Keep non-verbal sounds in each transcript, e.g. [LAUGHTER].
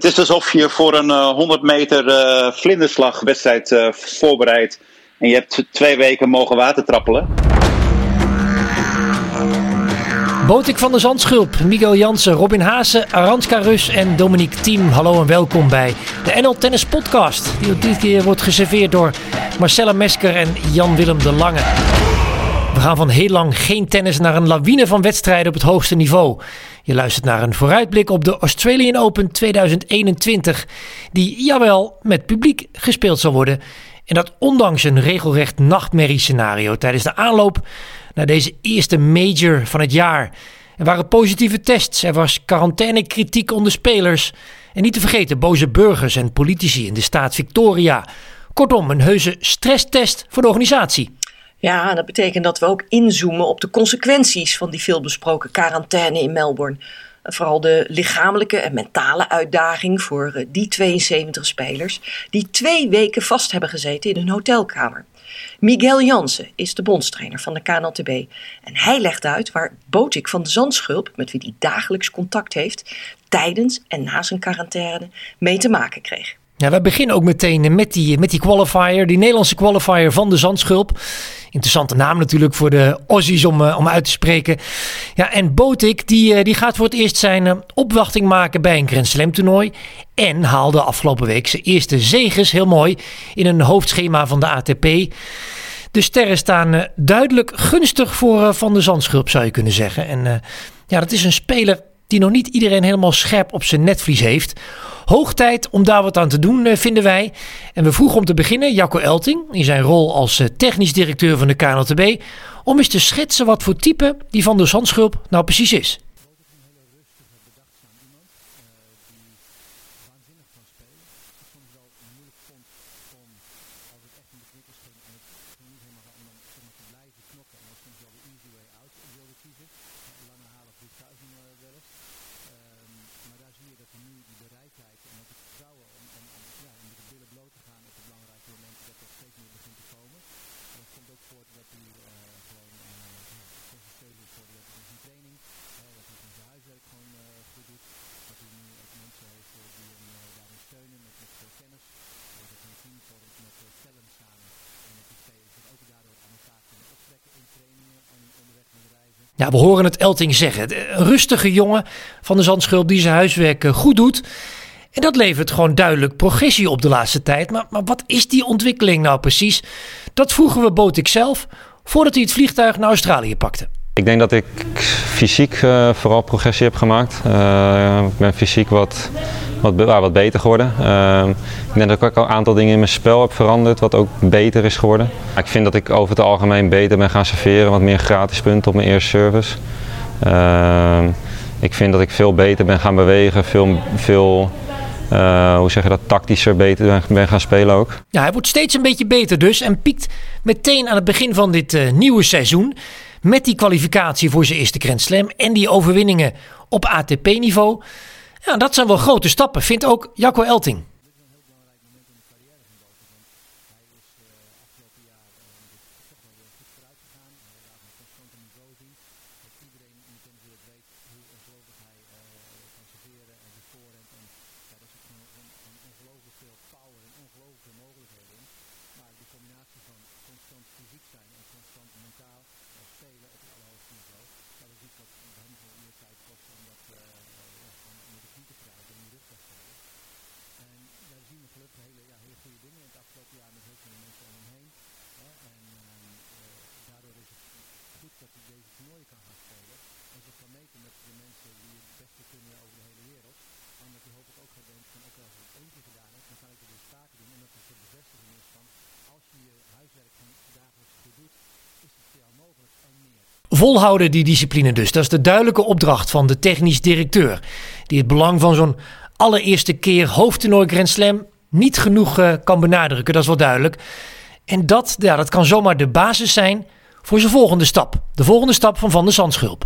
Het is alsof je voor een 100 meter vlinderslagwedstrijd voorbereidt. En je hebt twee weken mogen watertrappelen. Botik van der Zandschulp, Miguel Jansen, Robin Haase, Aranska Rus en Dominique Thiem. Hallo en welkom bij de NL Tennis Podcast. Die dit keer wordt geserveerd door Marcella Mesker en Jan-Willem de Lange. We gaan van heel lang geen tennis naar een lawine van wedstrijden op het hoogste niveau. Je luistert naar een vooruitblik op de Australian Open 2021, die jawel met publiek gespeeld zal worden. En dat ondanks een regelrecht nachtmerriescenario tijdens de aanloop naar deze eerste major van het jaar. Er waren positieve tests, er was quarantainekritiek onder spelers. En niet te vergeten boze burgers en politici in de staat Victoria. Kortom, een heuse stresstest voor de organisatie. Ja, dat betekent dat we ook inzoomen op de consequenties van die veelbesproken quarantaine in Melbourne. Vooral de lichamelijke en mentale uitdaging voor eh, die 72 spelers die twee weken vast hebben gezeten in hun hotelkamer. Miguel Jansen is de bondstrainer van de KNLTB en hij legt uit waar Botik van de Zandschulp, met wie hij dagelijks contact heeft, tijdens en na zijn quarantaine mee te maken kreeg. Ja, we beginnen ook meteen met die, met die qualifier, die Nederlandse qualifier van de Zandschulp. Interessante naam natuurlijk voor de Aussies om, uh, om uit te spreken. Ja, en Botik die, uh, die gaat voor het eerst zijn uh, opwachting maken bij een Grand Slam toernooi. En haalde afgelopen week zijn eerste zeges, heel mooi, in een hoofdschema van de ATP. De sterren staan duidelijk gunstig voor Van de Zandschulp, zou je kunnen zeggen. En ja, dat is een speler die nog niet iedereen helemaal scherp op zijn netvlies heeft. Hoog tijd om daar wat aan te doen, eh, vinden wij. En we vroegen om te beginnen Jacco Elting, in zijn rol als eh, technisch directeur van de KNLTB, om eens te schetsen wat voor type die van de Zandschulp nou precies is. Ja, we horen het Elting zeggen. Een rustige jongen van de Zandschulp die zijn huiswerk eh, goed doet. En dat levert gewoon duidelijk progressie op de laatste tijd. Maar, maar wat is die ontwikkeling nou precies? Dat vroegen we Botik zelf voordat hij het vliegtuig naar Australië pakte. Ik denk dat ik fysiek uh, vooral progressie heb gemaakt. Uh, ik ben fysiek wat wat, wat beter geworden. Uh, ik denk dat ik ook al een aantal dingen in mijn spel heb veranderd, wat ook beter is geworden. Ik vind dat ik over het algemeen beter ben gaan serveren, wat meer gratis punten op mijn eerste service. Uh, ik vind dat ik veel beter ben gaan bewegen, veel, veel uh, hoe zeg je dat, tactischer beter ben gaan spelen ook. Ja, hij wordt steeds een beetje beter dus en piekt meteen aan het begin van dit uh, nieuwe seizoen. Met die kwalificatie voor zijn eerste Grand Slam en die overwinningen op ATP-niveau. Ja, dat zijn wel grote stappen, vindt ook Jacco Elting. Volhouden die discipline dus. Dat is de duidelijke opdracht van de technisch directeur. Die het belang van zo'n allereerste keer hoofdtoernooi Grand Slam niet genoeg uh, kan benadrukken. Dat is wel duidelijk. En dat, ja, dat kan zomaar de basis zijn voor zijn volgende stap. De volgende stap van Van der Zandschulp.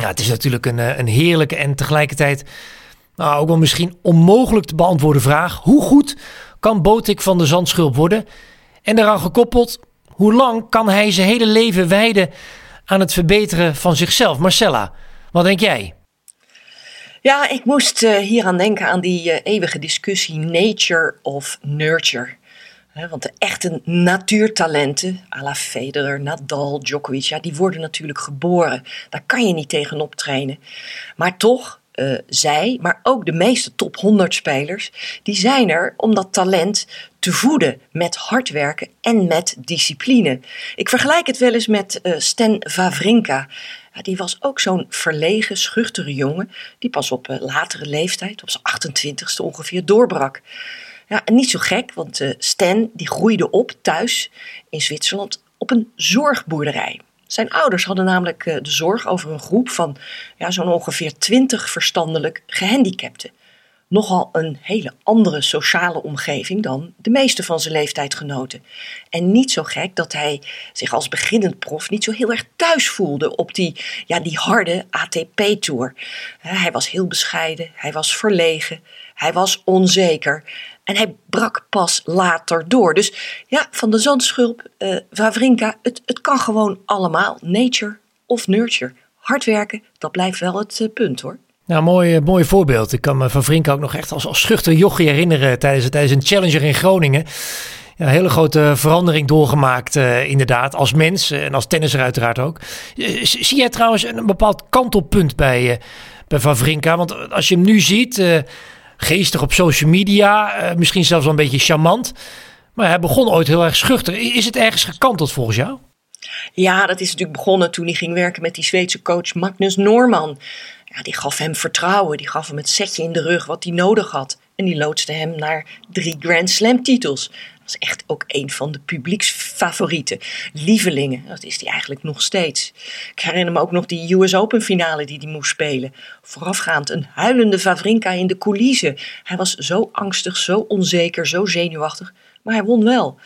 Ja, het is natuurlijk een, een heerlijke en tegelijkertijd nou, ook wel misschien onmogelijk te beantwoorden vraag. Hoe goed kan Botik van de Zandschulp worden? En daaraan gekoppeld, hoe lang kan hij zijn hele leven wijden aan het verbeteren van zichzelf? Marcella, wat denk jij? Ja, ik moest uh, hier aan denken aan die uh, eeuwige discussie nature of nurture. Want de echte natuurtalenten, à la Federer, Nadal, Djokovic, ja, die worden natuurlijk geboren. Daar kan je niet tegen optrainen. Maar toch, uh, zij, maar ook de meeste top 100 spelers, die zijn er om dat talent te voeden met hard werken en met discipline. Ik vergelijk het wel eens met uh, Stan Wawrinka. Ja, die was ook zo'n verlegen, schuchtere jongen die pas op uh, latere leeftijd, op zijn 28ste ongeveer, doorbrak. Ja, en niet zo gek, want Stan die groeide op thuis in Zwitserland op een zorgboerderij. Zijn ouders hadden namelijk eh, de zorg over een groep van ja, zo'n ongeveer twintig verstandelijk gehandicapten. Nogal een hele andere sociale omgeving dan de meeste van zijn leeftijdgenoten. En niet zo gek dat hij zich als beginnend prof niet zo heel erg thuis voelde op die, ja, die harde ATP-tour. Hij was heel bescheiden, hij was verlegen, hij was onzeker. En hij brak pas later door. Dus ja, van de zandschulp, uh, Wawrinka, het, het kan gewoon allemaal. Nature of nurture. Hard werken, dat blijft wel het uh, punt hoor. Nou, mooi, uh, mooi voorbeeld. Ik kan me van Vrinka ook nog echt als, als schuchter jochie herinneren tijdens, tijdens een challenger in Groningen. Ja, hele grote verandering doorgemaakt, uh, inderdaad, als mens en als tennisser uiteraard ook. zie jij trouwens een, bepaald kantelpunt bij, bij Van Vrinka? Want als je hem nu ziet geestig op social media. Uh, misschien zelfs wel een beetje charmant. Maar hij begon ooit heel erg schuchter. Is het ergens gekanteld volgens jou? Ja, dat is natuurlijk begonnen toen hij ging werken met die Zweedse coach Magnus Norman. Ja, die gaf hem vertrouwen, die gaf hem het setje in de rug wat hij nodig had. En die loodste hem naar drie Grand Slam titels is echt ook een van de publieksfavorieten. Lievelingen, dat is hij eigenlijk nog steeds. Ik herinner me ook nog die US Open finale die hij moest spelen. Voorafgaand een huilende Favrinka in de coulissen. Hij was zo angstig, zo onzeker, zo zenuwachtig. Hij won wel.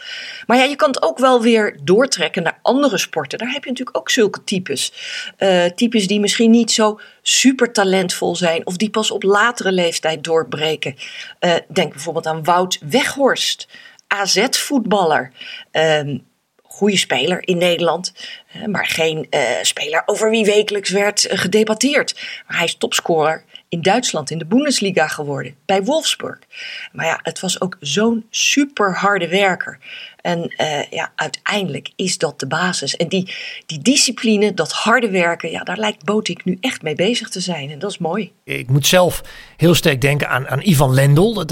Maar ja, je kan het ook wel weer doortrekken naar andere sporten. Daar heb je natuurlijk ook zulke types. Uh, types die misschien niet zo super talentvol zijn. Of die pas op latere leeftijd doorbreken. Uh, denk bijvoorbeeld aan Wout Weghorst. AZ-voetballer. Um, goede speler in Nederland, maar geen speler over wie wekelijks werd gedebatteerd. Maar hij is topscorer in Duitsland in de Bundesliga geworden, bij Wolfsburg. Maar ja, het was ook zo'n super harde werker. En uh, ja, uiteindelijk is dat de basis. En die, die discipline, dat harde werken, ja, daar lijkt Botik nu echt mee bezig te zijn. En dat is mooi. Ik moet zelf heel sterk denken aan, aan Ivan Lendl. Dat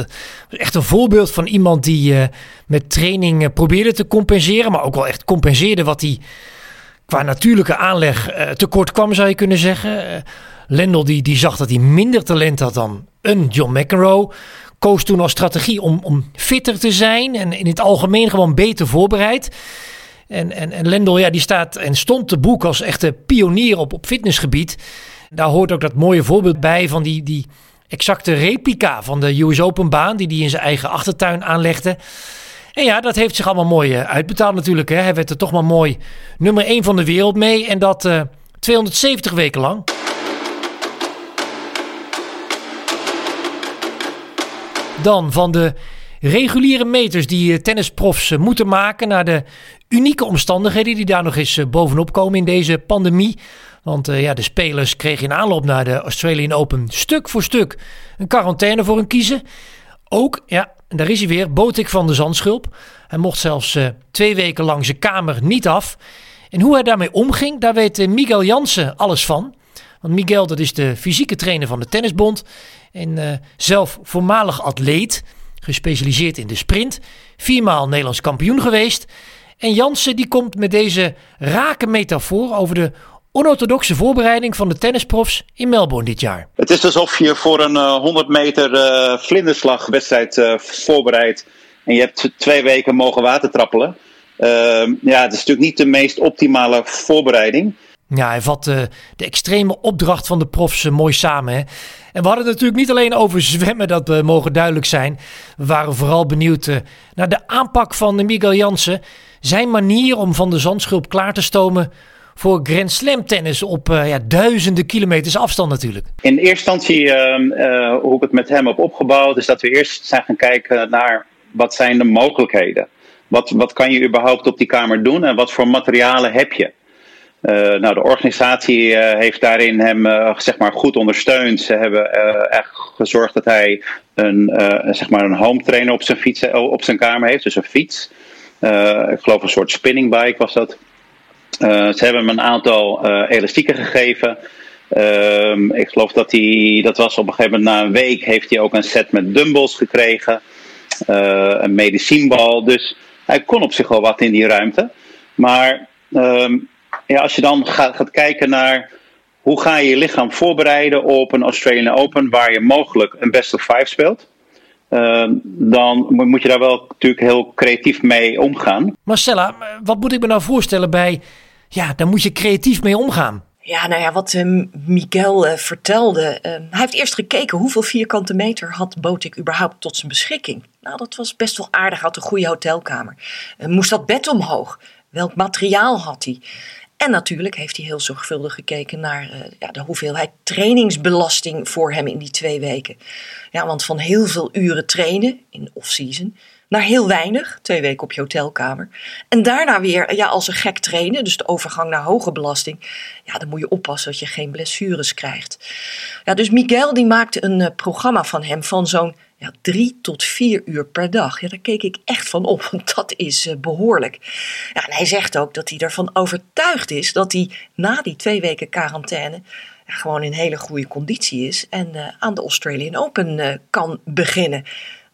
is echt een voorbeeld van iemand die uh, met training uh, probeerde te compenseren. Maar ook wel echt compenseerde wat hij qua natuurlijke aanleg tekort kwam, zou je kunnen zeggen. Lendl die, die zag dat hij minder talent had dan een John McEnroe koos toen als strategie om, om fitter te zijn en in het algemeen gewoon beter voorbereid. En, en, en Lendl, ja, die staat en stond te boek als echte pionier op, op fitnessgebied. Daar hoort ook dat mooie voorbeeld bij van die, die exacte replica van de US Open baan, die hij in zijn eigen achtertuin aanlegde. En ja, dat heeft zich allemaal mooi eh, uitbetaald natuurlijk. Hè. Hij werd er toch maar mooi nummer 1 van de wereld mee. En dat uh, eh, 270 weken lang. Dan van de reguliere meters die eh, tennisprofs eh, moeten maken naar de unieke omstandigheden die daar nog eens eh, bovenop komen in deze pandemie. Want ja, de spelers kregen in aanloop naar de Australian Open stuk voor stuk een quarantaine voor hun kiezen. Ook, ja, daar is hij weer, Botik van de Zandschulp. Hij mocht zelfs twee weken lang zijn kamer niet af. En hoe hij daarmee omging, daar weet Miguel Jansen alles van. Want Miguel, dat is de fysieke trainer van de Tennisbond. En uh, zelf voormalig atleet, gespecialiseerd in de sprint. Viermaal Nederlands kampioen geweest. En Jansen die komt met deze rake metafoor over de onorthodoxe voorbereiding van de tennisprofs in Melbourne dit jaar. Het is alsof je voor een uh, 100 meter uh, vlinderslagwedstrijd uh, voorbereidt. En je hebt twee weken mogen watertrappelen. Ehm, ja, het is natuurlijk niet de meest optimale voorbereiding. Ja, hij vat uh, de extreme opdracht van de profs uh, mooi samen. Hè? En we hadden het natuurlijk niet alleen over zwemmen, dat uh, mogen duidelijk zijn. We waren vooral benieuwd naar de aanpak van Miguel Jansen. Zijn manier om van de zandschulp klaar te stomen voor Grand Slam tennis op ja, duizenden kilometers afstand natuurlijk. In eerste instantie, ehm, hoe ik het met hem heb opgebouwd, is dat we eerst zijn gaan kijken naar wat zijn de mogelijkheden. Wat, wat kan je überhaupt op die kamer doen en wat voor materialen heb je? Uh, nou, de organisatie uh, heeft daarin hem uh, zeg maar goed ondersteund. Ze hebben echt gezorgd dat hij een, zeg maar een home trainer op zijn, fiets, op zijn kamer heeft, dus een fiets. ik geloof een soort spinning bike was dat. ze hebben hem een aantal elastieken gegeven. Ehm, ik geloof dat hij, dat was op een gegeven moment na een week, heeft hij ook een set met dumbbells gekregen. een medicijnbal. Dus hij kon op zich wel wat in die ruimte. Maar um, ja, als je dan gaat, gaat kijken naar hoe ga je je lichaam voorbereiden op een Australian Open waar je mogelijk een best of five speelt. Uh, dan moet je daar wel natuurlijk heel creatief mee omgaan. Marcella, wat moet ik me nou voorstellen bij, ja, daar moet je creatief mee omgaan. Ja, nou ja, wat uh, Miguel uh, vertelde. Uh, hij heeft eerst gekeken hoeveel vierkante meter had Botik überhaupt tot zijn beschikking. Nou, dat was best wel aardig. Had een goede hotelkamer. moest dat bed omhoog? Welk materiaal had hij? En natuurlijk heeft hij heel zorgvuldig gekeken naar uh, ja, de hoeveelheid trainingsbelasting voor hem in die twee weken. Ja, want van heel veel uren trainen in off-season naar heel weinig, twee weken op je hotelkamer. En daarna weer ja, als een gek trainen, dus de overgang naar hoge belasting. Ja, dan moet je oppassen dat je geen blessures krijgt. Ja, dus Miguel die maakte een uh, programma van hem van zo'n ja, drie tot vier uur per dag. Ja, daar keek ik echt van op, want dat is uh, behoorlijk. Ja, en hij zegt ook dat hij ervan overtuigd is dat hij na die twee weken quarantaine gewoon in hele goede conditie is en uh, aan de Australian Open uh, kan beginnen.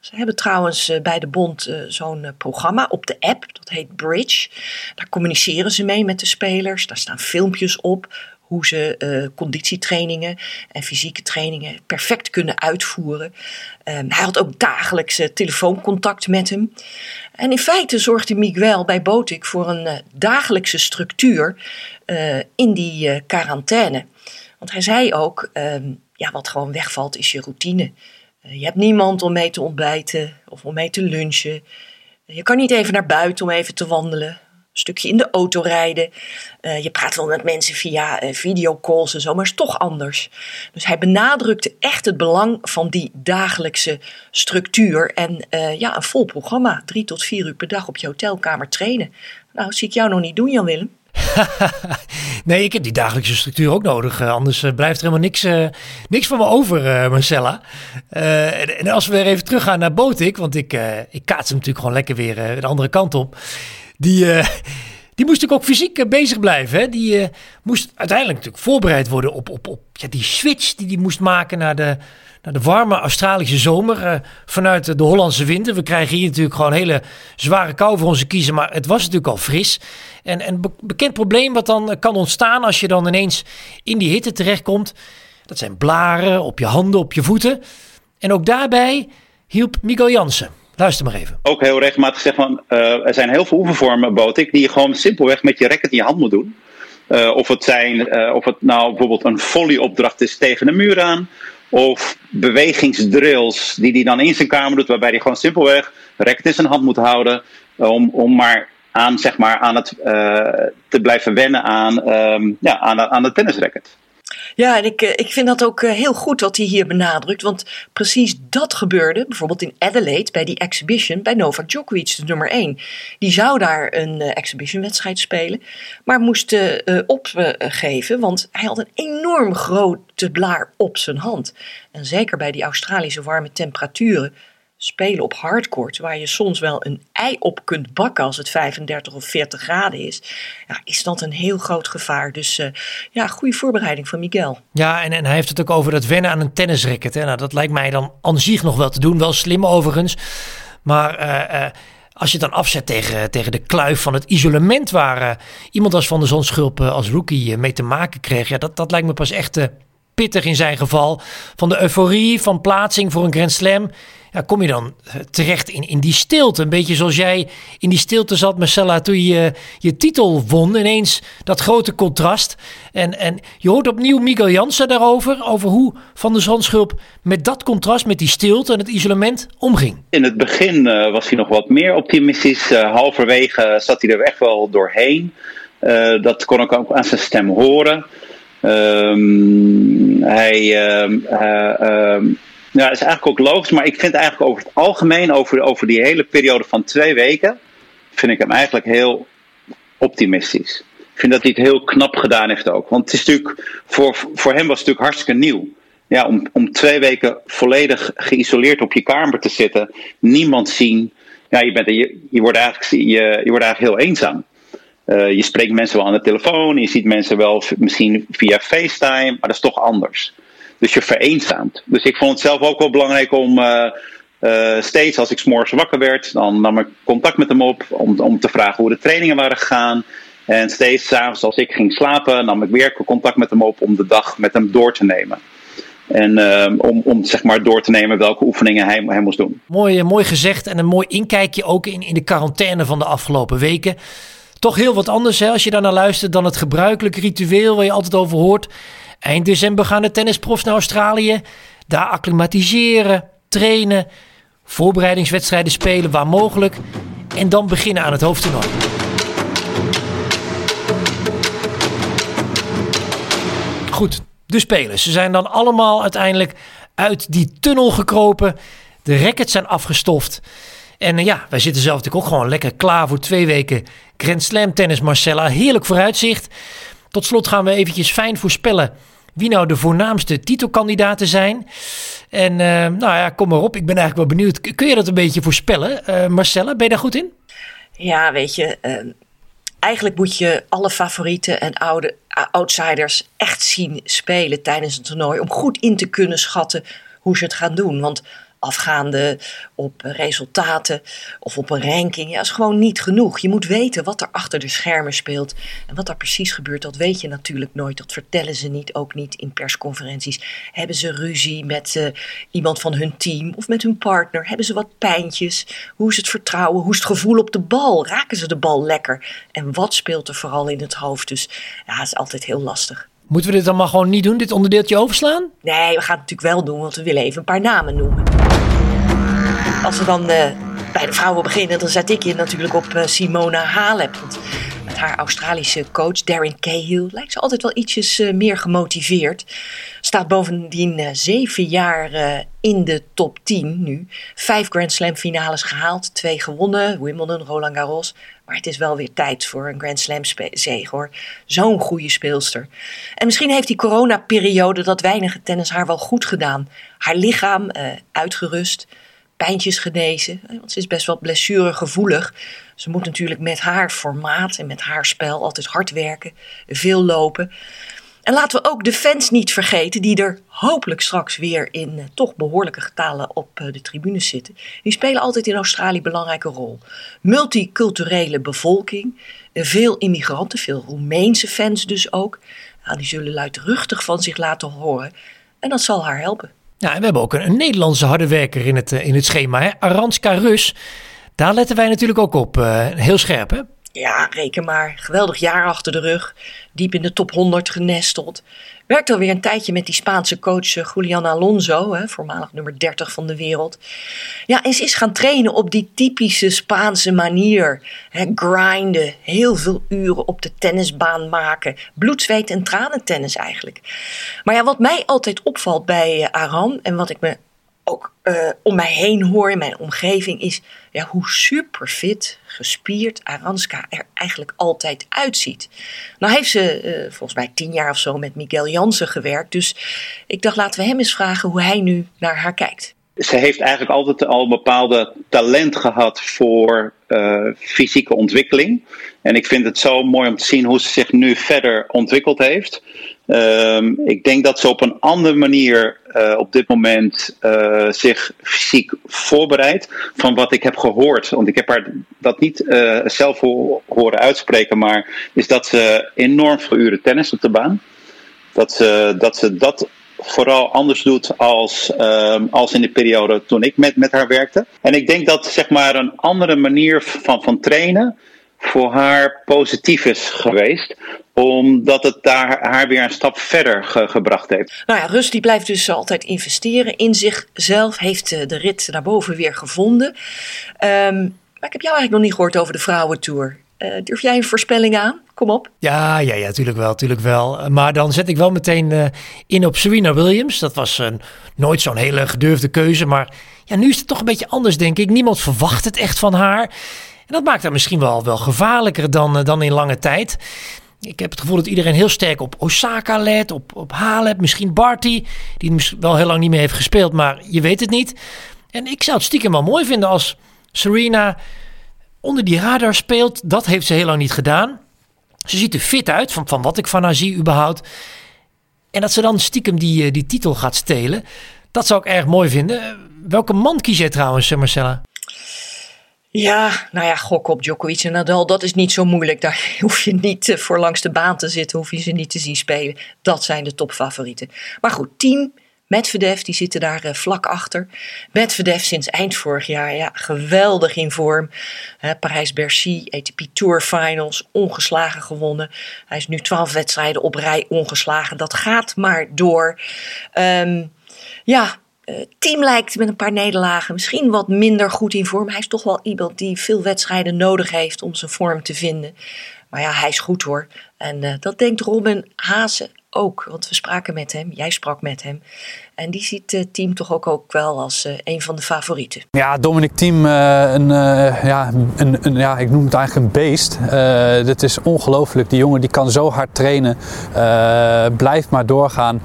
Ze hebben trouwens bij de bond zo'n programma op de app, dat heet Bridge. Daar communiceren ze mee met de spelers, daar staan filmpjes op hoe ze uh, conditietrainingen en fysieke trainingen perfect kunnen uitvoeren. Um, hij had ook dagelijks telefooncontact met hem. En in feite zorgde Miguel bij Botik voor een uh, dagelijkse structuur in die quarantaine. Want hij zei ook, um, ja, wat gewoon wegvalt is je routine. je hebt niemand om mee te ontbijten of om mee te lunchen. Je kan niet even naar buiten om even te wandelen stukje in de auto rijden. Uh, je praat wel met mensen via uh, videocalls en zo, maar is toch anders. Dus hij benadrukte echt het belang van die dagelijkse structuur. En uh, ja, een vol programma. Drie tot vier uur per dag op je hotelkamer trainen. Nou, zie ik jou nog niet doen, Jan-Willem. [LAUGHS] nee, ik heb die dagelijkse structuur ook nodig. Anders blijft er helemaal niks, niks van me over, Marcella. En, en, als we weer even teruggaan naar Botik, want ik, ik kaats hem natuurlijk gewoon lekker weer de andere kant op. Die, uh, die moest natuurlijk ook fysiek uh, bezig blijven. Hè? Die uh, moest uiteindelijk natuurlijk voorbereid worden op, op, op ja, die switch die hij moest maken naar de, naar de warme Australische zomer. vanuit de Hollandse winter. We krijgen hier natuurlijk gewoon hele zware kou voor onze kiezen. Maar het was natuurlijk al fris. En een bekend probleem wat dan kan ontstaan als je dan ineens in die hitte terechtkomt. Dat zijn blaren op je handen, op je voeten. En ook daarbij hielp Miguel Jansen. Luister maar even. Ook heel regelmatig zeggen van, uh, er zijn heel veel oefenvormen, botik, die je gewoon simpelweg met je racket in je hand moet doen. Uh, of, het zijn, uh, of het nou bijvoorbeeld een volleyopdracht is tegen een muur aan. Of bewegingsdrills die hij dan in zijn kamer doet, waarbij hij gewoon simpelweg racket in zijn hand moet houden. om, om maar aan, zeg maar, aan het te blijven wennen aan, um, ja, aan, aan de tennisracket. Ja, en ik, eh, ik vind dat ook eh, heel goed wat hij hier benadrukt. Want precies dat gebeurde bijvoorbeeld in Adelaide bij die exhibition bij Novak Djokovic, de nummer 1. Die zou daar een uh, exhibitionwedstrijd spelen, maar moest opgeven, want hij had een enorm grote blaar op zijn hand. En zeker bij die Australische warme temperaturen spelen op hardcourt, waar je soms wel een ei op kunt bakken als het 35 of 40 graden is, ja, is dat een heel groot gevaar. Dus uh, ja, goede voorbereiding van Miguel. Ja, en, en hij heeft het ook over dat wennen aan een tennisracket. Nou, dat lijkt mij dan aan zich nog wel te doen, wel slim overigens. Maar uh, uh, als je het dan afzet tegen, tegen de kluif van het isolement waar iemand als Van der Zonschulp als rookie mee te maken kreeg, ja, dat, dat lijkt me pas echt pittig in zijn geval. Van de euforie van plaatsing voor een Grand Slam kom je dan eh, terecht in, in die stilte. Een beetje zoals jij in die stilte zat, Marcella, toen je je titel won. Ineens dat grote contrast. En, en je hoort opnieuw Miguel Jansen daarover, over hoe Van der Zandschulp met dat contrast, met die stilte en het isolement omging. In het begin uh, was hij nog wat meer optimistisch. Halverwege zat hij er echt wel doorheen. dat kon ik ook aan zijn stem horen. Um, hij um, ja, is eigenlijk ook logisch, maar ik vind eigenlijk over het algemeen, over, over die hele periode van twee weken, vind ik hem eigenlijk heel optimistisch. Ik vind dat hij het heel knap gedaan heeft ook. Want het is natuurlijk, voor, voor hem was het natuurlijk hartstikke nieuw. Ja, om, om twee weken volledig geïsoleerd op je kamer te zitten, niemand zien. Ja, je, bent, je, je, wordt, eigenlijk, je, je wordt eigenlijk heel eenzaam. Uh, je spreekt mensen wel aan de telefoon, je ziet mensen wel misschien via FaceTime, maar dat is toch anders. Dus je vereenzaamt. Dus ik vond het zelf ook wel belangrijk om uh, uh, steeds als ik s'morgens wakker werd, dan nam ik contact met hem op om, om te vragen hoe de trainingen waren gegaan. En steeds s'avonds als ik ging slapen, nam ik weer contact met hem op om de dag met hem door te nemen. En uh, om, om zeg maar door te nemen welke oefeningen hij, hij moest doen. Mooi, mooi gezegd en een mooi inkijkje ook in, in de quarantaine van de afgelopen weken. Toch heel wat anders hè, als je daar naar luistert dan het gebruikelijke ritueel waar je altijd over hoort. Eind december gaan de tennisprofs naar Australië. Daar acclimatiseren, trainen, voorbereidingswedstrijden spelen waar mogelijk. En dan beginnen aan het hoofdtoernooi. Goed, de spelers. Ze zijn dan allemaal uiteindelijk uit die tunnel gekropen. De rackets zijn afgestoft. En ja, wij zitten zelf natuurlijk ook gewoon lekker klaar voor twee weken Grand Slam tennis, Marcella. Heerlijk vooruitzicht. Tot slot gaan we eventjes fijn voorspellen wie nou de voornaamste titelkandidaten zijn. En uh, nou ja, kom maar op. Ik ben eigenlijk wel benieuwd. Kun je dat een beetje voorspellen? Uh, Marcella, ben je daar goed in? Ja, weet je. Uh, eigenlijk moet je alle favorieten en oude, outsiders echt zien spelen tijdens een toernooi. Om goed in te kunnen schatten hoe ze het gaan doen. Want afgaande op resultaten of op een ranking. Ja, is gewoon niet genoeg. Je moet weten wat er achter de schermen speelt. En wat daar precies gebeurt, dat weet je natuurlijk nooit. Dat vertellen ze niet, ook niet in persconferenties. Hebben ze ruzie met uh, iemand van hun team of met hun partner? Hebben ze wat pijntjes? Hoe is het vertrouwen? Hoe is het gevoel op de bal? Raken ze de bal lekker? En wat speelt er vooral in het hoofd? Dus ja, het is altijd heel lastig. Moeten we dit dan maar gewoon niet doen, dit onderdeeltje overslaan? Nee, we gaan het natuurlijk wel doen, want we willen even een paar namen noemen. Als we dan uh, bij de vrouwen beginnen, dan zet ik je natuurlijk op uh, Simona Halep. Want met haar Australische coach Darren Cahill lijkt ze altijd wel ietsjes uh, meer gemotiveerd. Staat bovendien zeven jaar in de top 10 nu. Vijf Grand Slam finales gehaald, twee gewonnen, Wimbledon, Roland Garros. Maar het is wel weer tijd voor een Grand Slam zege hoor. Zo'n goede speelster. En misschien heeft die coronaperiode dat weinige tennis haar wel goed gedaan. Haar lichaam uitgerust pijntjes genezen. Want ze is best wel blessuregevoelig. Ze moet natuurlijk met haar formaat en met haar spel altijd hard werken, veel lopen. En laten we ook de fans niet vergeten, die er hopelijk straks weer in eh, toch behoorlijke getalen op eh, de tribunes zitten. Die spelen altijd in Australië een belangrijke rol. Multiculturele bevolking, eh, veel immigranten, veel Roemeense fans dus ook. Die zullen luidruchtig van zich laten horen. En dat zal haar helpen. Ja, en we hebben ook een, Nederlandse harde werker in het, in het schema. Hè? Aranska Rus. Daar letten wij natuurlijk ook op. Heel scherp, hè? Ja, reken maar. Geweldig jaar achter de rug. Diep in de top 100 genesteld. Werkt alweer een tijdje met die Spaanse coach eh, Julian Alonso, hè, voormalig nummer 30 van de wereld. Ja, en ze is gaan trainen op die typische Spaanse manier. Hè, grinden, heel veel uren op de tennisbaan maken. Bloed, zweet en tranen tennis eigenlijk. Maar ja, wat mij altijd opvalt bij uh, Aran en wat ik me uh, om mij heen hoor in mijn omgeving is ja, hoe super fit, gespierd Aranska er eigenlijk altijd uitziet. Nou heeft ze uh, volgens mij tien jaar of zo met Miguel Jansen gewerkt. Dus ik dacht laten we hem eens vragen hoe hij nu naar haar kijkt. Ze heeft eigenlijk altijd al een bepaalde talent gehad voor uh, fysieke ontwikkeling. En ik vind het zo mooi om te zien hoe ze zich nu verder ontwikkeld heeft. Um, ik denk dat ze op een andere manier uh, op dit moment uh, zich fysiek voorbereidt. Van wat ik heb gehoord. Want ik heb haar dat niet uh, zelf horen uitspreken. Maar is dat ze enorm veel uren tennis op de baan. Dat ze dat, ze dat vooral anders doet als, um, als in de periode toen ik met, met haar werkte. En ik denk dat zeg maar een andere manier van, van trainen voor haar positief is geweest omdat het daar haar weer een stap verder gebracht heeft. Nou ja, Rust die blijft dus altijd investeren in zichzelf. Heeft eh, de rit naar boven weer gevonden. Um, maar ik heb jou eigenlijk nog niet gehoord over de vrouwentour. durf jij een voorspelling aan? Kom op. Ja, ja, ja, natuurlijk wel, natuurlijk wel. Maar dan zet ik wel meteen in op Serena Williams. Dat was nooit zo'n hele gedurfde keuze. Maar ja, nu is het toch een beetje anders, denk ik. Niemand verwacht het echt van haar. En dat maakt haar misschien wel, wel gevaarlijker dan, dan in lange tijd. Ik heb het gevoel dat iedereen heel sterk op Osaka let, op, op Halep, misschien Barty, die wel heel lang niet meer heeft gespeeld, maar je weet het niet. En ik zou het stiekem wel mooi vinden als Serena onder die radar speelt. Dat heeft ze heel lang niet gedaan. Ze ziet er fit uit, van, van wat ik van haar zie überhaupt. En dat ze dan stiekem die, eh, die titel gaat stelen, dat zou ik erg mooi vinden. Welke man kies jij trouwens, Marcella? Ja, nou ja, gok op Djokovic en Nadal, dat is niet zo moeilijk. Daar [LAUGHS] hoef je niet eh, voor langs de baan te zitten, hoef je ze niet te zien spelen. Dat zijn de topfavorieten. Maar goed, team Medvedev, die zitten daar uh, vlak achter. Medvedev sinds eind vorig jaar, ja, geweldig in vorm. Parijs-Bercy, ATP Tour Finals, ongeslagen gewonnen. Hij is nu twaalf wedstrijden op rij ongeslagen. Dat gaat maar door. Um, ja, team lijkt met een paar nederlagen misschien wat minder goed in vorm. Hij is toch wel iemand die veel wedstrijden nodig heeft om zijn vorm te vinden. Maar ja, hij is goed hoor. En uh, dat denkt Robin Hazen ook. Want we spraken met hem, jij sprak met hem. En die ziet team toch ook, ook wel als uh, een van de favorieten. Ja, Dominic Team, uh, een, uh, ja, een, een, ja, ik noem het eigenlijk een beest. dit is ongelooflijk. Die jongen die kan zo hard trainen. blijft maar doorgaan.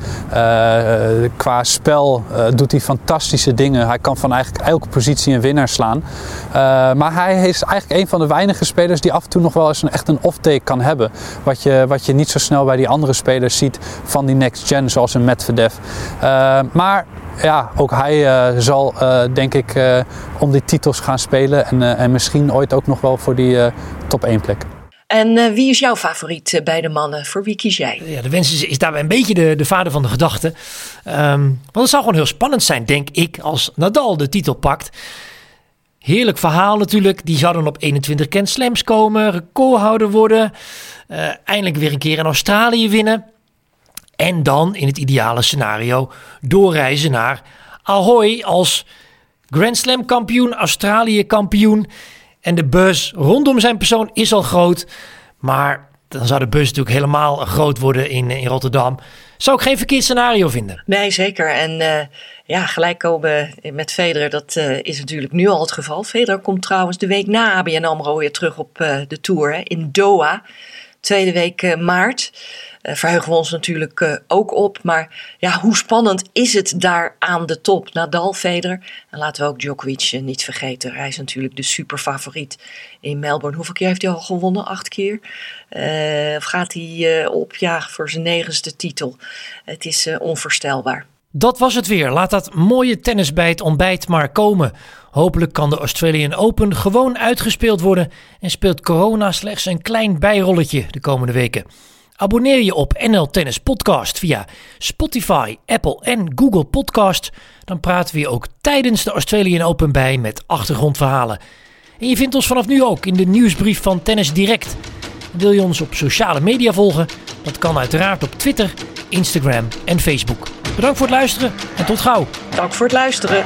qua spel doet hij fantastische dingen. Hij kan van eigenlijk elke positie een winnaar slaan. maar hij is eigenlijk een van de weinige spelers die af en toe nog wel eens een, echt een off-take kan hebben. Wat je, wat je niet zo snel bij die andere spelers ziet van die next gen, zoals een Medvedev. Eh, maar ja, ook hij uh, zal uh, denk ik om die titels gaan spelen. En, en misschien ooit ook nog wel voor die top 1 plek. En wie is jouw favoriet bij de mannen? Voor wie kies jij? Ja, de wens is, is daarbij een beetje de, de vader van de gedachte. Um, want het zou gewoon heel spannend zijn, denk ik, als Nadal de titel pakt. Heerlijk verhaal natuurlijk. Die zouden op 21 Grand Slams komen, recordhouder worden. eindelijk weer een keer in Australië winnen. En dan in het ideale scenario doorreizen naar Ahoy als Grand Slam kampioen, Australië kampioen. En de bus rondom zijn persoon is al groot. Maar dan zou de bus natuurlijk helemaal groot worden in, in Rotterdam. Zou ik geen verkeerd scenario vinden. Nee, zeker. En uh, ja, gelijk komen met Federer, dat uh, is natuurlijk nu al het geval. Federer komt trouwens de week na ABN AMRO weer terug op uh, de Tour in Doha. Tweede week maart. Uh, verheugen we ons natuurlijk uh, ook op. Maar ja, hoe spannend is het daar aan de top? Nadal, Federer. En laten we ook Djokovic uh, niet vergeten. Hij is natuurlijk de superfavoriet in Melbourne. Hoeveel keer heeft hij al gewonnen? Acht keer? of gaat hij op ja, voor zijn negenste titel? Het is onvoorstelbaar. Dat was het weer. Laat dat mooie tennis bij het ontbijt maar komen. Hopelijk kan de Australian Open gewoon uitgespeeld worden en speelt corona slechts een klein bijrolletje de komende weken. Abonneer je op NL Tennis Podcast via Spotify, Apple en Google Podcast. Dan praten we je ook tijdens de Australian Open bij met achtergrondverhalen. En je vindt ons vanaf nu ook in de nieuwsbrief van Tennis Direct. Wil je ons op sociale media volgen? Dat kan uiteraard op Twitter, Instagram en Facebook. Bedankt voor het luisteren en tot gauw. Dank voor het luisteren.